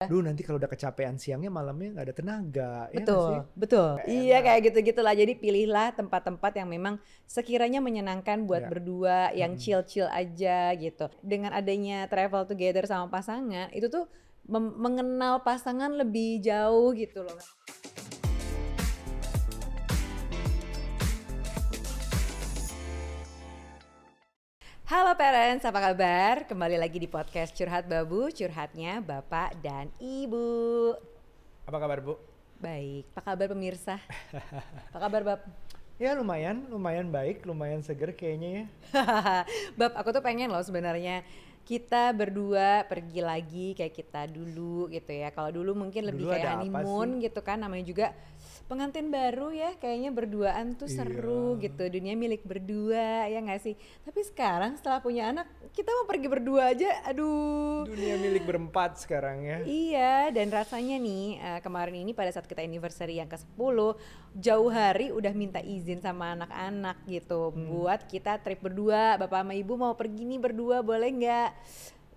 Duh nanti kalau udah kecapean siangnya malamnya nggak ada tenaga. ya Betul, sih? betul. Nggak Iya enak. kayak gitu-gitulah. Jadi pilihlah tempat-tempat yang memang sekiranya menyenangkan buat Ya. berdua, yang chill-chill aja gitu. Dengan adanya travel together sama pasangan, itu tuh mengenal pasangan lebih jauh gitu loh. Halo parents, apa kabar? Kembali lagi di podcast Curhat Babu, curhatnya Bapak dan Ibu. Apa kabar Bu? Baik, apa kabar pemirsa? Apa kabar Bab? Ya lumayan, lumayan baik, lumayan seger kayaknya ya. Bab, aku tuh pengen loh sebenarnya kita berdua pergi lagi kayak kita dulu gitu ya. Kalau dulu mungkin lebih Dulu kayak honeymoon gitu kan namanya juga pengantin baru ya kayaknya berduaan tuh seru Iya. gitu dunia milik berdua ya nggak sih tapi sekarang setelah punya anak kita mau pergi berdua aja aduh Dunia milik berempat sekarang ya. Iya, dan rasanya nih eh, kemarin ini pada saat kita anniversary yang ke-10 jauh hari udah minta izin sama anak-anak gitu Hmm. buat kita trip berdua. Bapak sama Ibu mau pergi nih berdua boleh nggak?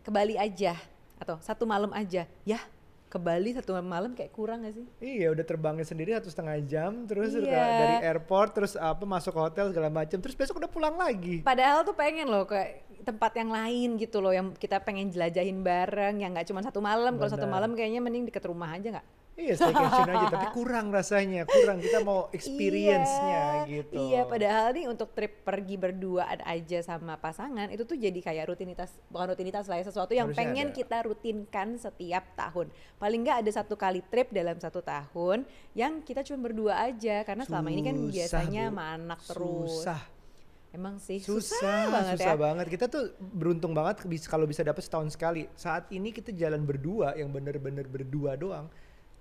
Ke Bali aja atau satu malam aja. Ya, ke Bali satu malam kayak kurang gak sih? Iya udah terbangnya sendiri satu setengah jam terus Iya. dari airport terus apa masuk ke hotel segala macam terus besok udah pulang lagi. Padahal tuh pengen loh ke tempat yang lain gitu loh yang kita pengen jelajahin bareng yang nggak cuma satu malam. Kalau satu malam kayaknya mending deket rumah aja nggak? Iya staycation aja tapi kurang rasanya kurang kita mau experience-nya Iya, gitu. Iya, padahal nih untuk trip pergi berdua aja sama pasangan itu tuh jadi kayak rutinitas bukan rutinitas lah ya sesuatu yang Harusnya pengen ada. kita rutinkan setiap tahun. Paling nggak ada satu kali trip dalam satu tahun yang kita cuma berdua aja karena selama ini kan Susah, biasanya Bu. sama anak terus. Susah. Emang sih susah, banget susah ya. banget. Kita tuh beruntung banget kalau bisa dapet setahun sekali. Saat ini kita jalan berdua yang bener-bener berdua doang.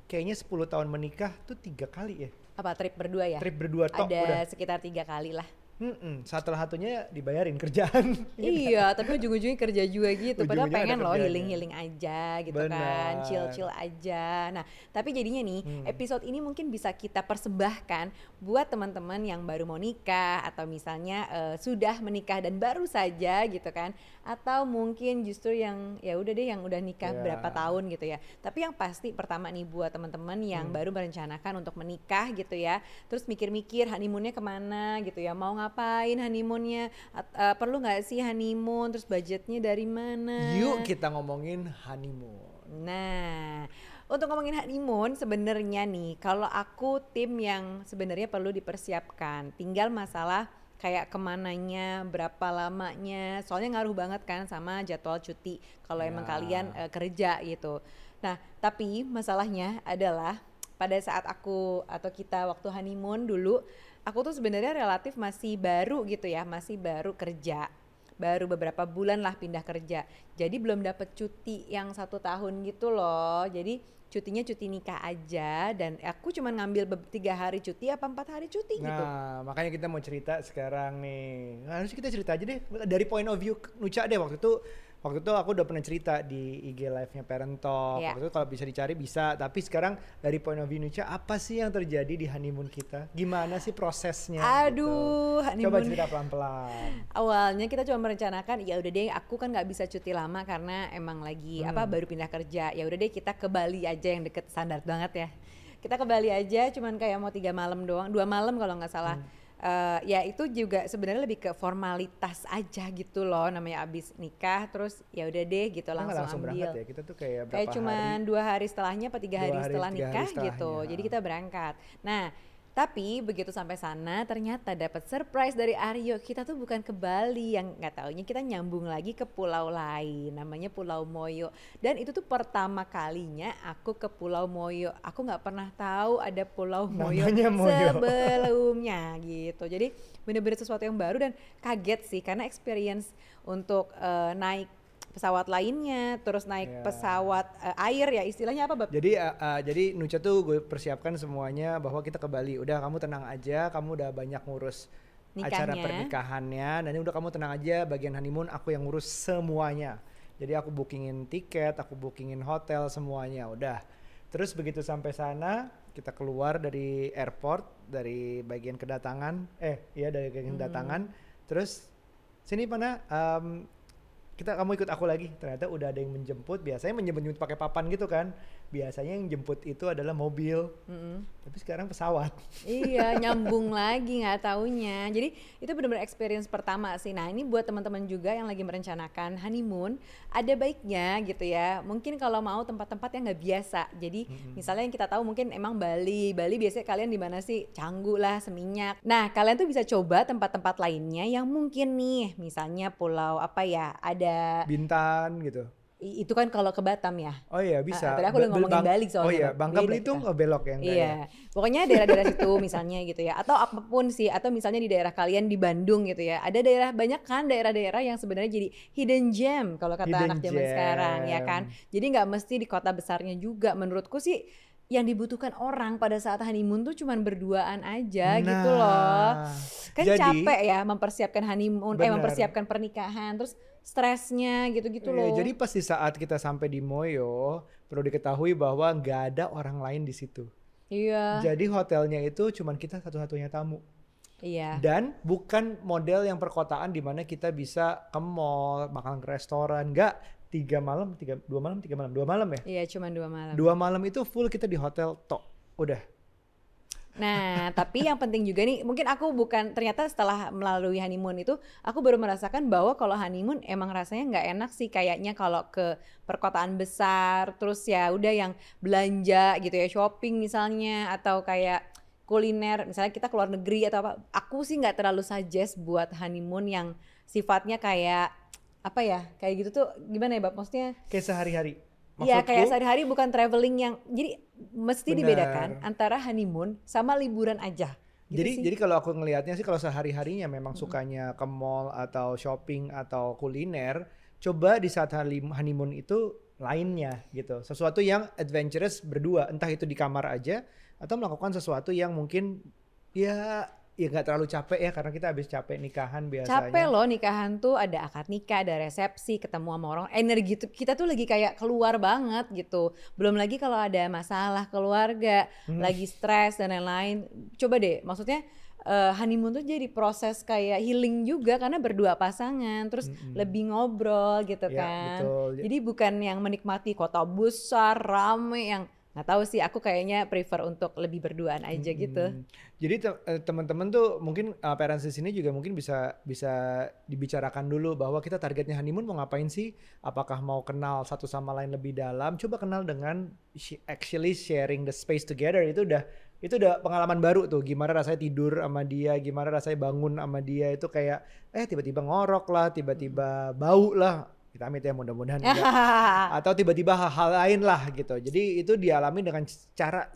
Kayaknya 10 tahun menikah tuh tiga kali ya. Apa trip berdua ya? Trip berdua tok ada udah. sekitar tiga kali lah. Mm-mm, Salah satunya dibayarin kerjaan. iya, tapi ujung-ujungnya kerja juga gitu. Padahal pengen loh healing-healing aja gitu kan, Benar. chill-chill aja. Nah, tapi jadinya nih Hmm. episode ini mungkin bisa kita persembahkan buat teman-teman yang baru mau nikah atau misalnya eh, sudah menikah dan baru saja gitu kan, atau mungkin justru yang ya udah deh yang udah nikah Ya. berapa tahun gitu ya. Tapi yang pasti pertama nih buat teman-teman yang Hmm. baru merencanakan untuk menikah gitu ya, terus mikir-mikir honeymoonnya ke mana gitu ya, mau ngapain honeymoonnya, At- eh, perlu nggak sih honeymoon, terus budgetnya dari mana? Yuk kita ngomongin honeymoon. Nah, untuk ngomongin honeymoon sebenarnya nih, kalau aku tim yang sebenarnya perlu dipersiapkan. Tinggal masalah kayak ke mananya, berapa lamanya. Soalnya ngaruh banget kan sama jadwal cuti kalau emang Ya. kalian eh, kerja gitu. Nah, tapi masalahnya adalah pada saat aku atau kita waktu honeymoon dulu, aku tuh sebenarnya relatif masih baru gitu ya, masih baru kerja baru beberapa bulan lah pindah kerja jadi belum dapet cuti yang satu tahun gitu loh jadi cutinya cuti nikah aja dan aku cuma ngambil tiga hari cuti apa empat hari cuti gitu Nah, makanya kita mau cerita sekarang nih. Nah, harusnya kita cerita aja deh dari point of view Nuca deh waktu itu. Waktu itu aku udah pernah cerita di IG live-nya Parent Talk. Iya. Waktu itu kalau bisa dicari bisa, tapi sekarang dari point of view Nuca apa sih yang terjadi di honeymoon kita? Gimana sih prosesnya? aduh gitu. Coba honeymoon cerita pelan-pelan. awalnya kita cuma merencanakan ya udah deh aku kan nggak bisa cuti lama karena emang lagi apa Hmm. baru pindah kerja ya udah deh kita ke Bali aja yang deket standar banget ya kita ke Bali aja cuman kayak mau tiga malam doang dua malam kalau nggak salah Hmm. Eh, ya itu juga sebenarnya lebih ke formalitas aja gitu loh namanya abis nikah terus ya udah deh gitu langsung, langsung ambil berangkat ya. Kita tuh kayak berapa kayak cuman hari. dua hari setelahnya apa tiga hari hari, setelah tiga hari nikah gitu jadi kita berangkat nah tapi begitu sampai sana ternyata dapat surprise dari Aryo. Kita tuh bukan ke Bali yang nggak taunya kita nyambung lagi ke pulau lain namanya Pulau Moyo. Dan itu tuh pertama kalinya aku ke Pulau Moyo. Aku nggak pernah tahu ada Pulau Moyo Namanya Moyo. sebelumnya gitu. Jadi bener-bener sesuatu yang baru dan kaget sih karena experience untuk eh, naik pesawat lainnya terus naik Ya. pesawat eh, air ya istilahnya apa Bab? Jadi uh, uh, jadi Nuca tuh gue persiapkan semuanya bahwa kita ke Bali. Udah kamu tenang aja, kamu udah banyak ngurus acara Nikahnya. pernikahannya dan ini udah kamu tenang aja bagian honeymoon aku yang ngurus semuanya. Jadi aku bookingin tiket, aku bookingin hotel semuanya udah. Terus begitu sampai sana kita keluar dari airport dari bagian kedatangan eh iya dari bagian Hmm. kedatangan terus sini mana Em, kita kamu ikut aku lagi. Ternyata udah ada yang menjemput biasanya menjemput pakai papan gitu kan. Biasanya yang jemput itu adalah mobil. Mm-mm. tapi sekarang pesawat. Iya nyambung lagi nggak taunya. Jadi itu benar-benar experience pertama sih. Nah ini buat teman-teman juga yang lagi merencanakan honeymoon ada baiknya gitu ya. Mungkin kalau mau tempat-tempat yang nggak biasa. Jadi misalnya yang kita tahu mungkin emang Bali. Bali biasanya kalian di mana sih? Canggu lah Seminyak. Nah kalian tuh bisa coba tempat-tempat lainnya yang mungkin nih. Misalnya pulau apa ya ada bintan gitu. I- itu kan kalau ke Batam ya? Oh iya bisa. Ah, tadi aku udah ngomongin Bang- Bali soalnya, oh iya Bang. Bangka Belitung kita. oh, belok ya enggak ya. Iya, pokoknya daerah-daerah situ misalnya gitu ya, atau apa pun sih, atau misalnya di daerah kalian di Bandung gitu ya, ada daerah banyak kan daerah-daerah yang sebenarnya jadi hidden gem kalau kata Hidden anak zaman sekarang ya kan. Jadi nggak mesti di kota besarnya juga. Menurutku sih yang dibutuhkan orang pada saat honeymoon tuh cuman berduaan aja gitu loh. Nah, Kan jadi- capek ya mempersiapkan honeymoon, eh Bener. mempersiapkan pernikahan, terus stresnya gitu-gitu Iya, loh. jadi pas di saat kita sampai di Moyo perlu diketahui bahwa nggak ada orang lain di situ iya, jadi hotelnya itu cuman kita satu-satunya tamu iya. Dan bukan model yang perkotaan di mana kita bisa ke mall, makan ke restoran. Enggak, tiga malam, tiga, dua malam, tiga malam, dua malam ya. Iya, cuman dua malam. Dua malam itu full kita di hotel tok. Udah. Nah, tapi yang penting juga nih, mungkin aku bukan ternyata setelah melalui honeymoon itu, aku baru merasakan bahwa kalau honeymoon emang rasanya nggak enak sih kayaknya kalau ke perkotaan besar, terus ya udah yang belanja gitu ya, shopping misalnya atau kayak kuliner, misalnya kita keluar negeri atau apa. Aku sih nggak terlalu suggest buat honeymoon yang sifatnya kayak apa ya, kayak gitu tuh gimana ya, Bab? Maksudnya Kayak sehari-hari. Iya kayak sehari-hari bukan traveling yang jadi mesti Benar. dibedakan antara honeymoon sama liburan aja. Gitu jadi sih. jadi kalau aku ngelihatnya sih kalau sehari-harinya memang Mm-mm. sukanya ke mall atau shopping atau kuliner, coba di saat honeymoon itu lainnya gitu. Sesuatu yang adventurous berdua, entah itu di kamar aja atau melakukan sesuatu yang mungkin ya ya nggak terlalu capek ya karena kita habis capek nikahan biasanya. capek loh nikahan tuh ada akad nikah, ada resepsi, ketemu sama orang, energi tuh kita tuh lagi kayak keluar banget gitu. Belum lagi kalau ada masalah keluarga, Hmm. lagi stres dan lain-lain. Coba deh, maksudnya eh, honeymoon tuh jadi proses kayak healing juga karena berdua pasangan, terus Mm-mm. lebih ngobrol gitu Ya, kan. betul. Jadi bukan yang menikmati kota besar, rame yang nggak tahu sih aku kayaknya prefer untuk lebih berduaan aja gitu. Mm. Jadi eh, teman-teman tuh mungkin uh, parents di sini juga mungkin bisa bisa dibicarakan dulu bahwa kita targetnya honeymoon mau ngapain sih? Apakah mau kenal satu sama lain lebih dalam? Coba kenal dengan actually sharing the space together itu udah itu udah pengalaman baru tuh gimana rasanya tidur sama dia, gimana rasanya bangun sama dia itu kayak eh tiba-tiba ngorok lah, tiba-tiba bau lah. Kita amit ya mudah-mudahan atau tiba-tiba hal-hal lain lah gitu. Jadi itu dialami dengan cara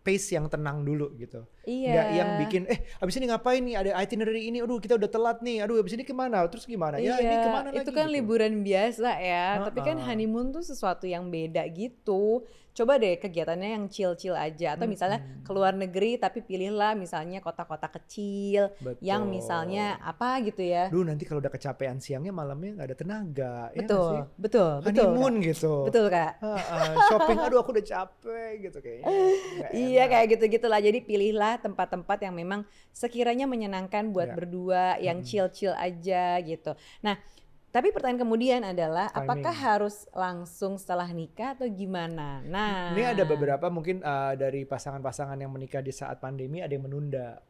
pace yang tenang dulu gitu. iya. Nggak yang bikin eh abis ini ngapain nih ada itinerary ini aduh kita udah telat nih aduh abis ini ke mana terus gimana ya ini Iya, ke mana lagi itu kan gitu. liburan biasa ya, tapi kan honeymoon tuh sesuatu yang beda gitu. Coba deh kegiatannya yang chill-chill aja, atau misalnya Mm-mm. keluar negeri tapi pilihlah misalnya kota-kota kecil yang Betul. misalnya apa gitu ya. Duh nanti kalau udah kecapean siangnya malamnya nggak ada tenaga ya betul, sih? betul, betul, honeymoon Kak. gitu betul kak. Shopping aduh aku udah capek gitu kayaknya Iya kayak gitu-gitu lah. Jadi pilihlah tempat-tempat yang memang sekiranya menyenangkan buat Ya. berdua, yang Mm-mm. chill-chill aja gitu. Nah, tapi pertanyaan kemudian adalah apakah Timing. harus langsung setelah nikah atau gimana? Nah, ini ada beberapa mungkin uh, dari pasangan-pasangan yang menikah di saat pandemi ada yang menunda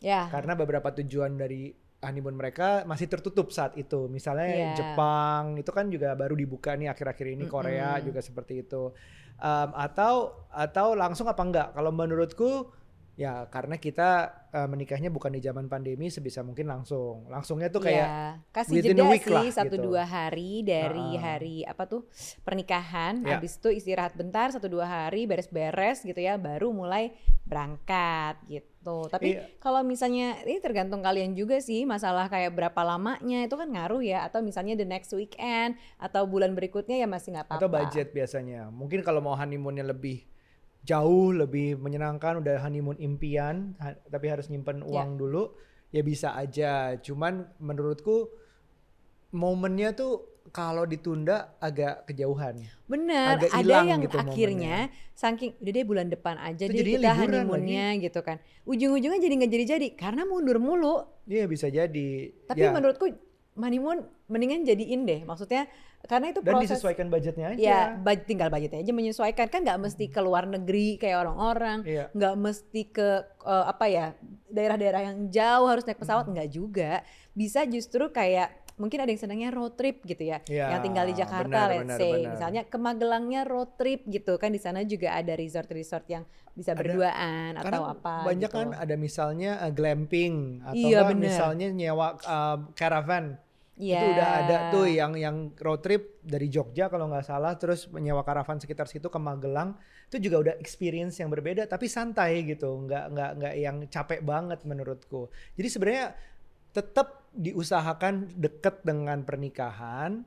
ya. karena beberapa tujuan dari honeymoon mereka masih tertutup saat itu. Misalnya Iya. Jepang itu kan juga baru dibuka nih akhir-akhir ini Korea Mm-mm. juga seperti itu. Um, atau atau langsung apa enggak? Kalau menurutku ya karena kita uh, menikahnya bukan di zaman pandemi sebisa mungkin langsung. Langsungnya tuh kayak Ya, kasih jeda week sih lah, satu gitu. dua hari dari Ah. hari apa tuh pernikahan, Ya. habis itu istirahat bentar satu dua hari beres-beres gitu ya, baru mulai berangkat gitu. Tapi Iya. kalau misalnya ini tergantung kalian juga sih masalah kayak berapa lamanya itu kan ngaruh ya, atau misalnya the next weekend atau bulan berikutnya ya masih nggak apa-apa. atau budget biasanya. Mungkin kalau mau honeymoonnya lebih jauh, lebih menyenangkan, udah honeymoon impian, ha- tapi harus nyimpen Ya. uang dulu, ya bisa aja. Cuman menurutku momennya tuh kalau ditunda agak kejauhan. Bener, agak ada yang gitu akhirnya saking udah deh bulan depan aja Itu deh kita honeymoonnya gitu kan. Ujung-ujungnya jadi nggak jadi-jadi karena mundur mulu. Iya bisa jadi. Tapi Ya, menurutku honeymoon mendingan jadiin deh. Maksudnya karena itu Dan proses disesuaikan budgetnya aja. Ya, bud- tinggal budgetnya aja menyesuaikan kan nggak mesti ke luar negeri kayak orang-orang, Iya. nggak mesti ke eh, apa ya daerah-daerah yang jauh harus naik pesawat nggak juga. Bisa justru kayak mungkin ada yang senangnya road trip gitu ya, Iya, yang tinggal di Jakarta, benar, let's benar, say, benar. misalnya ke Magelangnya road trip gitu kan di sana juga ada resort-resort yang bisa Ada- berduaan atau apa. banyak gitu. kan ada misalnya uh, glamping atau Iya, bener. misalnya nyewa uh, caravan. Itu Iya. udah ada tuh yang yang road trip dari Jogja kalau nggak salah terus menyewa karavan sekitar situ ke Magelang. Itu juga udah experience yang berbeda tapi santai gitu. Nggak nggak nggak yang capek banget menurutku. Jadi sebenarnya tetap diusahakan deket dengan pernikahan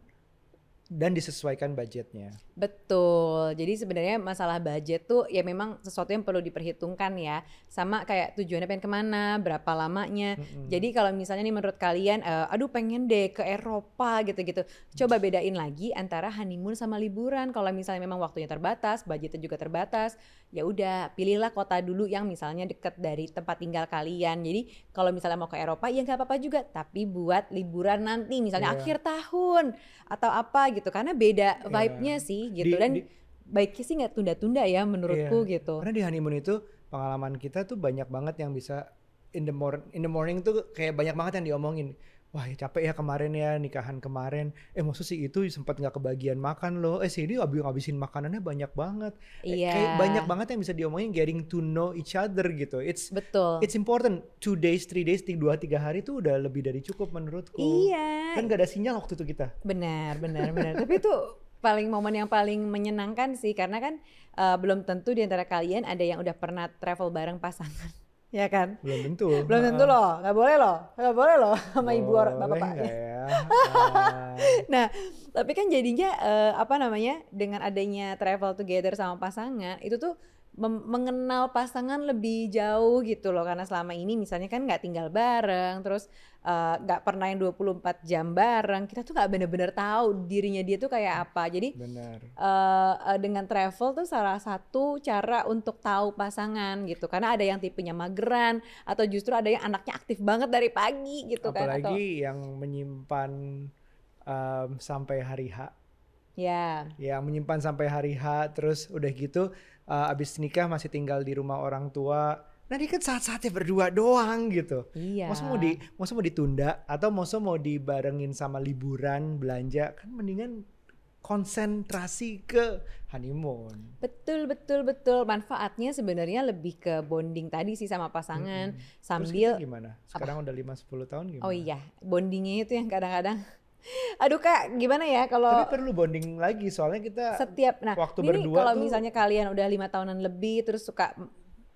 dan disesuaikan budgetnya Betul. Jadi sebenarnya masalah budget tuh ya memang sesuatu yang perlu diperhitungkan ya. Sama kayak tujuannya pengen ke mana, berapa lamanya. Mm-mm. Jadi kalau misalnya nih menurut kalian, eh, aduh pengen deh ke Eropa gitu-gitu. Coba bedain lagi antara honeymoon sama liburan. Kalau misalnya memang waktunya terbatas, budgetnya juga terbatas, ya udah pilihlah kota dulu yang misalnya deket dari tempat tinggal kalian. Jadi kalau misalnya mau ke Eropa ya nggak apa-apa juga. Tapi buat liburan nanti, misalnya Iya. akhir tahun atau apa gitu. Karena beda Iya. vibe-nya sih gitu. Di- Dan di- baiknya sih nggak tunda-tunda ya menurutku Iya. gitu. Karena di honeymoon itu pengalaman kita tuh banyak banget yang bisa in the morning in the morning tuh kayak banyak banget yang diomongin. Wah ya capek ya kemarin ya nikahan kemarin. Eh maksud sih itu sempat nggak kebagian makan loh. Eh sini habis ngabisin makanannya banyak banget. Eh, Iya. Kayak banyak banget yang bisa diomongin getting to know each other gitu. It's Betul. it's important. Two days, three days, tiga, dua tiga hari tuh udah lebih dari cukup menurutku. Iya. Kan gak ada sinyal waktu itu kita. Benar, benar, benar. Tapi itu paling momen yang paling menyenangkan sih karena kan eh, belum tentu di antara kalian ada yang udah pernah travel bareng pasangan. Ya kan? Belum tentu. Belum tentu loh, nggak boleh loh, nggak boleh loh sama ibu orang nggak ya? Ah. Nah, tapi kan jadinya eh, apa namanya dengan adanya travel together sama pasangan itu tuh mengenal pasangan lebih jauh gitu loh karena selama ini misalnya kan nggak tinggal bareng terus eh, nggak pernah yang 24 jam bareng kita tuh nggak bener-bener tahu dirinya dia tuh kayak apa jadi Benar. eh, eh, dengan travel tuh salah satu cara untuk tahu pasangan gitu karena ada yang tipenya mageran atau justru ada yang anaknya aktif banget dari pagi gitu kan atau Apalagi yang menyimpan um, sampai hari H. ya Yang menyimpan sampai hari H terus udah gitu uh, abis nikah masih tinggal di rumah orang tua. Nah ini kan saat-saatnya berdua doang gitu. iya Masa mau di masa mau ditunda atau masa mau dibarengin sama liburan belanja kan mendingan konsentrasi ke honeymoon. Betul betul betul manfaatnya sebenarnya lebih ke bonding tadi sih sama pasangan. Terus sambil kita gimana? Sekarang udah 5-10 tahun gimana? oh iya bondingnya itu yang kadang-kadang aduh kak gimana ya kalau Tapi perlu bonding lagi soalnya kita setiap nah waktu ini berdua kalau tuh- misalnya kalian udah lima tahunan lebih terus suka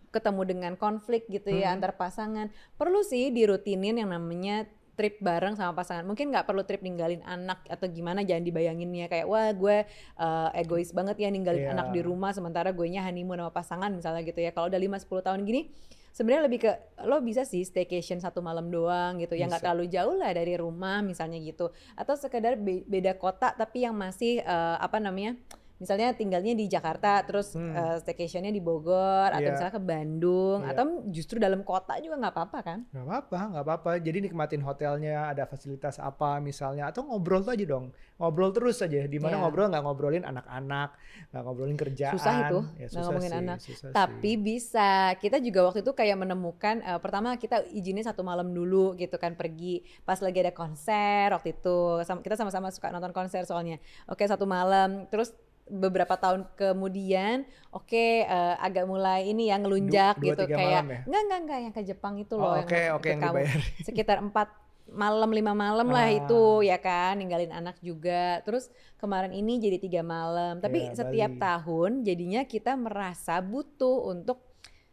ketemu dengan konflik gitu ya Hmm. antar pasangan perlu sih dirutinin yang namanya trip bareng sama pasangan mungkin nggak perlu trip ninggalin anak atau gimana jangan dibayanginnya kayak wah gue uh, egois banget ya ninggalin Iya. anak di rumah sementara gue nya honeymoon sama pasangan misalnya gitu ya kalau udah 5-10 tahun gini sebenarnya lebih ke lo bisa sih staycation satu malam doang gitu yang nggak Bisa. terlalu jauh lah dari rumah misalnya gitu atau sekedar be- beda kota tapi yang masih eh, apa namanya misalnya tinggalnya di Jakarta terus Hmm. eh, staycationnya di Bogor atau Iya. misalnya ke Bandung Iya. atau justru dalam kota juga nggak apa-apa kan Gak apa-apa, gak apa-apa. Jadi nikmatin hotelnya, ada fasilitas apa misalnya, atau ngobrol tuh aja dong. Ngobrol terus aja. Di mana Iya. ngobrol nggak ngobrolin anak-anak, nggak ngobrolin kerjaan. Susah itu, Ya, nggak ngomongin sih, anak. susah Tapi sih. bisa. Kita juga waktu itu kayak menemukan eh, pertama kita izinnya satu malam dulu gitu kan pergi pas lagi ada konser waktu itu. Sama- Kita sama-sama suka nonton konser soalnya. Oke satu malam. Terus beberapa tahun kemudian, oke eh, agak mulai ini ya ngelunjak Du- dua, gitu tiga kayak ya? enggak enggak enggak yang ke Jepang itu Oh, loh Oke, yang oke ikut yang kamu. dibayar. sekitar empat malam lima malam lah Ah. itu ya kan ninggalin anak juga terus kemarin ini jadi tiga malam tapi Iya, setiap Bali. tahun jadinya kita merasa butuh untuk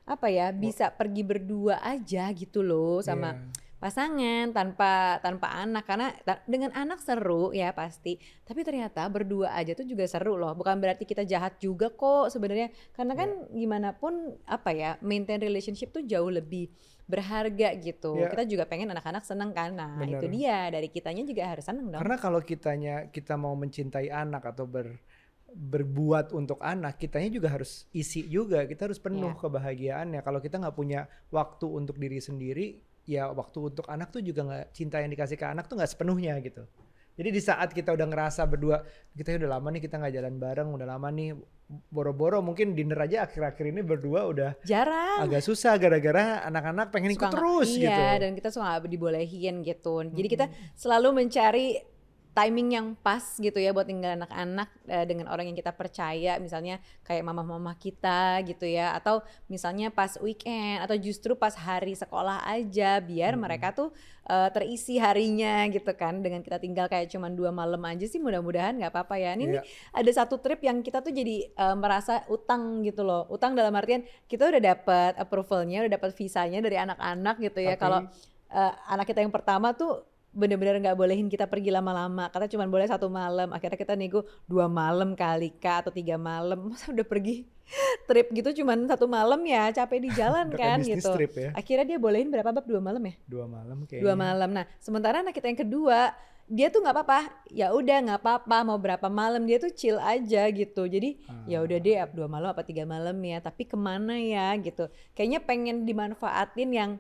apa ya bisa pergi berdua aja gitu loh sama Iya. Pasangan tanpa tanpa anak karena ta- dengan anak seru ya pasti tapi ternyata berdua aja tuh juga seru loh bukan berarti kita jahat juga kok sebenarnya karena kan Iya. gimana pun apa ya maintain relationship tuh jauh lebih berharga gitu Iya. kita juga pengen anak-anak seneng kan nah Bener. itu dia dari kitanya juga harus seneng dong Karena kalau kitanya kita mau mencintai anak atau ber berbuat untuk anak, kitanya juga harus isi juga. Kita harus penuh Iya. kebahagiaannya. Kalau kita nggak punya waktu untuk diri sendiri, ya waktu untuk anak tuh juga nggak cinta yang dikasih ke anak tuh nggak sepenuhnya gitu. Jadi di saat kita udah ngerasa berdua kita udah lama nih kita nggak jalan bareng, udah lama nih boro-boro mungkin dinner aja akhir-akhir ini berdua udah Jarang. agak susah gara-gara anak-anak pengen ikut Suka terus iya, gitu. dan kita suka dibolehin gitu. Jadi kita selalu mencari timing yang pas gitu ya buat tinggal anak-anak eh, dengan orang yang kita percaya misalnya kayak mama-mama kita gitu ya. Atau misalnya pas weekend atau justru pas hari sekolah aja biar mereka tuh eh, terisi harinya gitu kan. Dengan kita tinggal kayak cuman dua malam aja sih mudah-mudahan nggak apa-apa ya. Ini nih ada satu trip yang kita tuh jadi eh, merasa utang gitu loh. Utang dalam artian kita udah dapat approvalnya udah dapat visanya dari anak-anak gitu ya. Tapi- kalau eh, anak kita yang pertama tuh bener-bener nggak bolehin kita pergi lama-lama. Karena cuma boleh satu malam. Akhirnya kita nego dua malam kali kak atau tiga malam. Masa udah pergi trip gitu cuman satu malam ya capek di jalan kan gitu. trip ya. akhirnya dia bolehin berapa bab? Dua malam ya? Dua malam kayaknya. dua malam. Nah sementara anak kita yang kedua dia tuh nggak apa-apa. Ya udah nggak apa-apa. Mau berapa malam dia tuh chill aja gitu. Jadi ya udah deh dua malam apa tiga malam ya. Tapi ke mana ya gitu. Kayaknya pengen dimanfaatin yang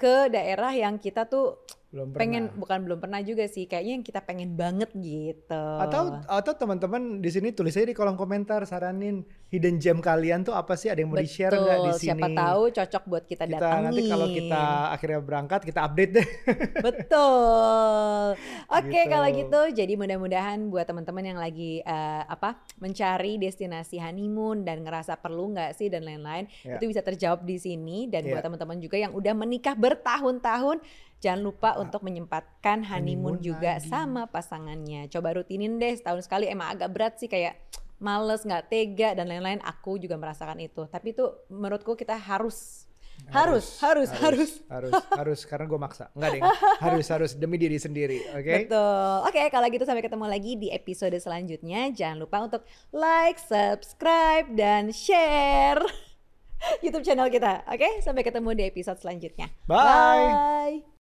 ke daerah yang kita tuh Belum pernah. pengen bukan belum pernah juga sih kayaknya yang kita pengen banget gitu Atau atau teman-teman di sini tulis aja di kolom komentar saranin hidden gem kalian tuh apa sih? Ada yang mau di-share nggak di Betul, sini? siapa tahu cocok buat kita, kita datangin nanti kalau kita akhirnya berangkat kita update deh. Betul. Oke Gitu. kalau gitu jadi mudah-mudahan buat teman-teman yang lagi eh, apa mencari destinasi honeymoon dan ngerasa perlu nggak sih dan lain-lain Ya. itu bisa terjawab di sini dan Ya. buat teman-teman juga yang udah menikah bertahun-tahun jangan lupa untuk menyempatkan honeymoon, Honeymoon juga lagi. sama pasangannya. Coba rutinin deh setahun sekali emang agak berat sih kayak males nggak tega dan lain-lain aku juga merasakan itu tapi itu menurutku kita harus harus harus harus, harus harus karena gue maksa nggak deh harus harus demi diri sendiri oke Betul. Oke, kalau gitu sampai ketemu lagi di episode selanjutnya. Jangan lupa untuk like, subscribe, dan share YouTube channel kita. Oke, sampai ketemu di episode selanjutnya. Bye. Bye.